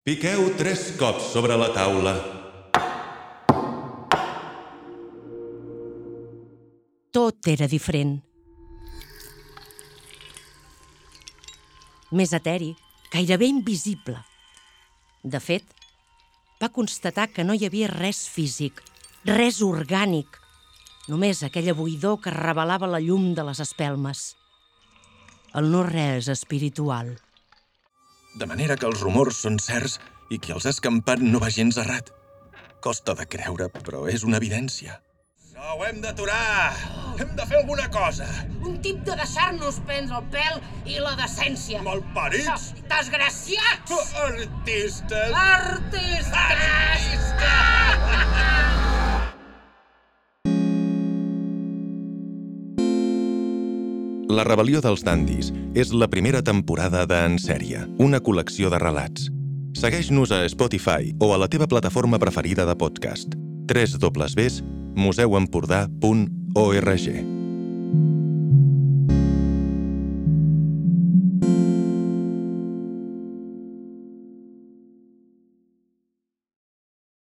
Piqueu tres cops sobre la taula. Tot era diferent. Més eteri, gairebé invisible. De fet, va constatar que no hi havia res físic, res orgànic, només aquella buidor que revelava la llum de les espelmes. El no-res espiritual. De manera que els rumors són certs i qui els ha escampat no va gens errat. Costa de creure, però és una evidència. No, ho hem d'aturar! Hem de fer alguna cosa! Un tip de deixar-nos prendre el pèl i la decència. Malparits! Desgraciats! Artistes! Artistes! La rebel·lió dels dandis és la primera temporada de En sèrie, una col·lecció de relats. Segueix-nos a Spotify o a la teva plataforma preferida de podcast. www.museuempordà.org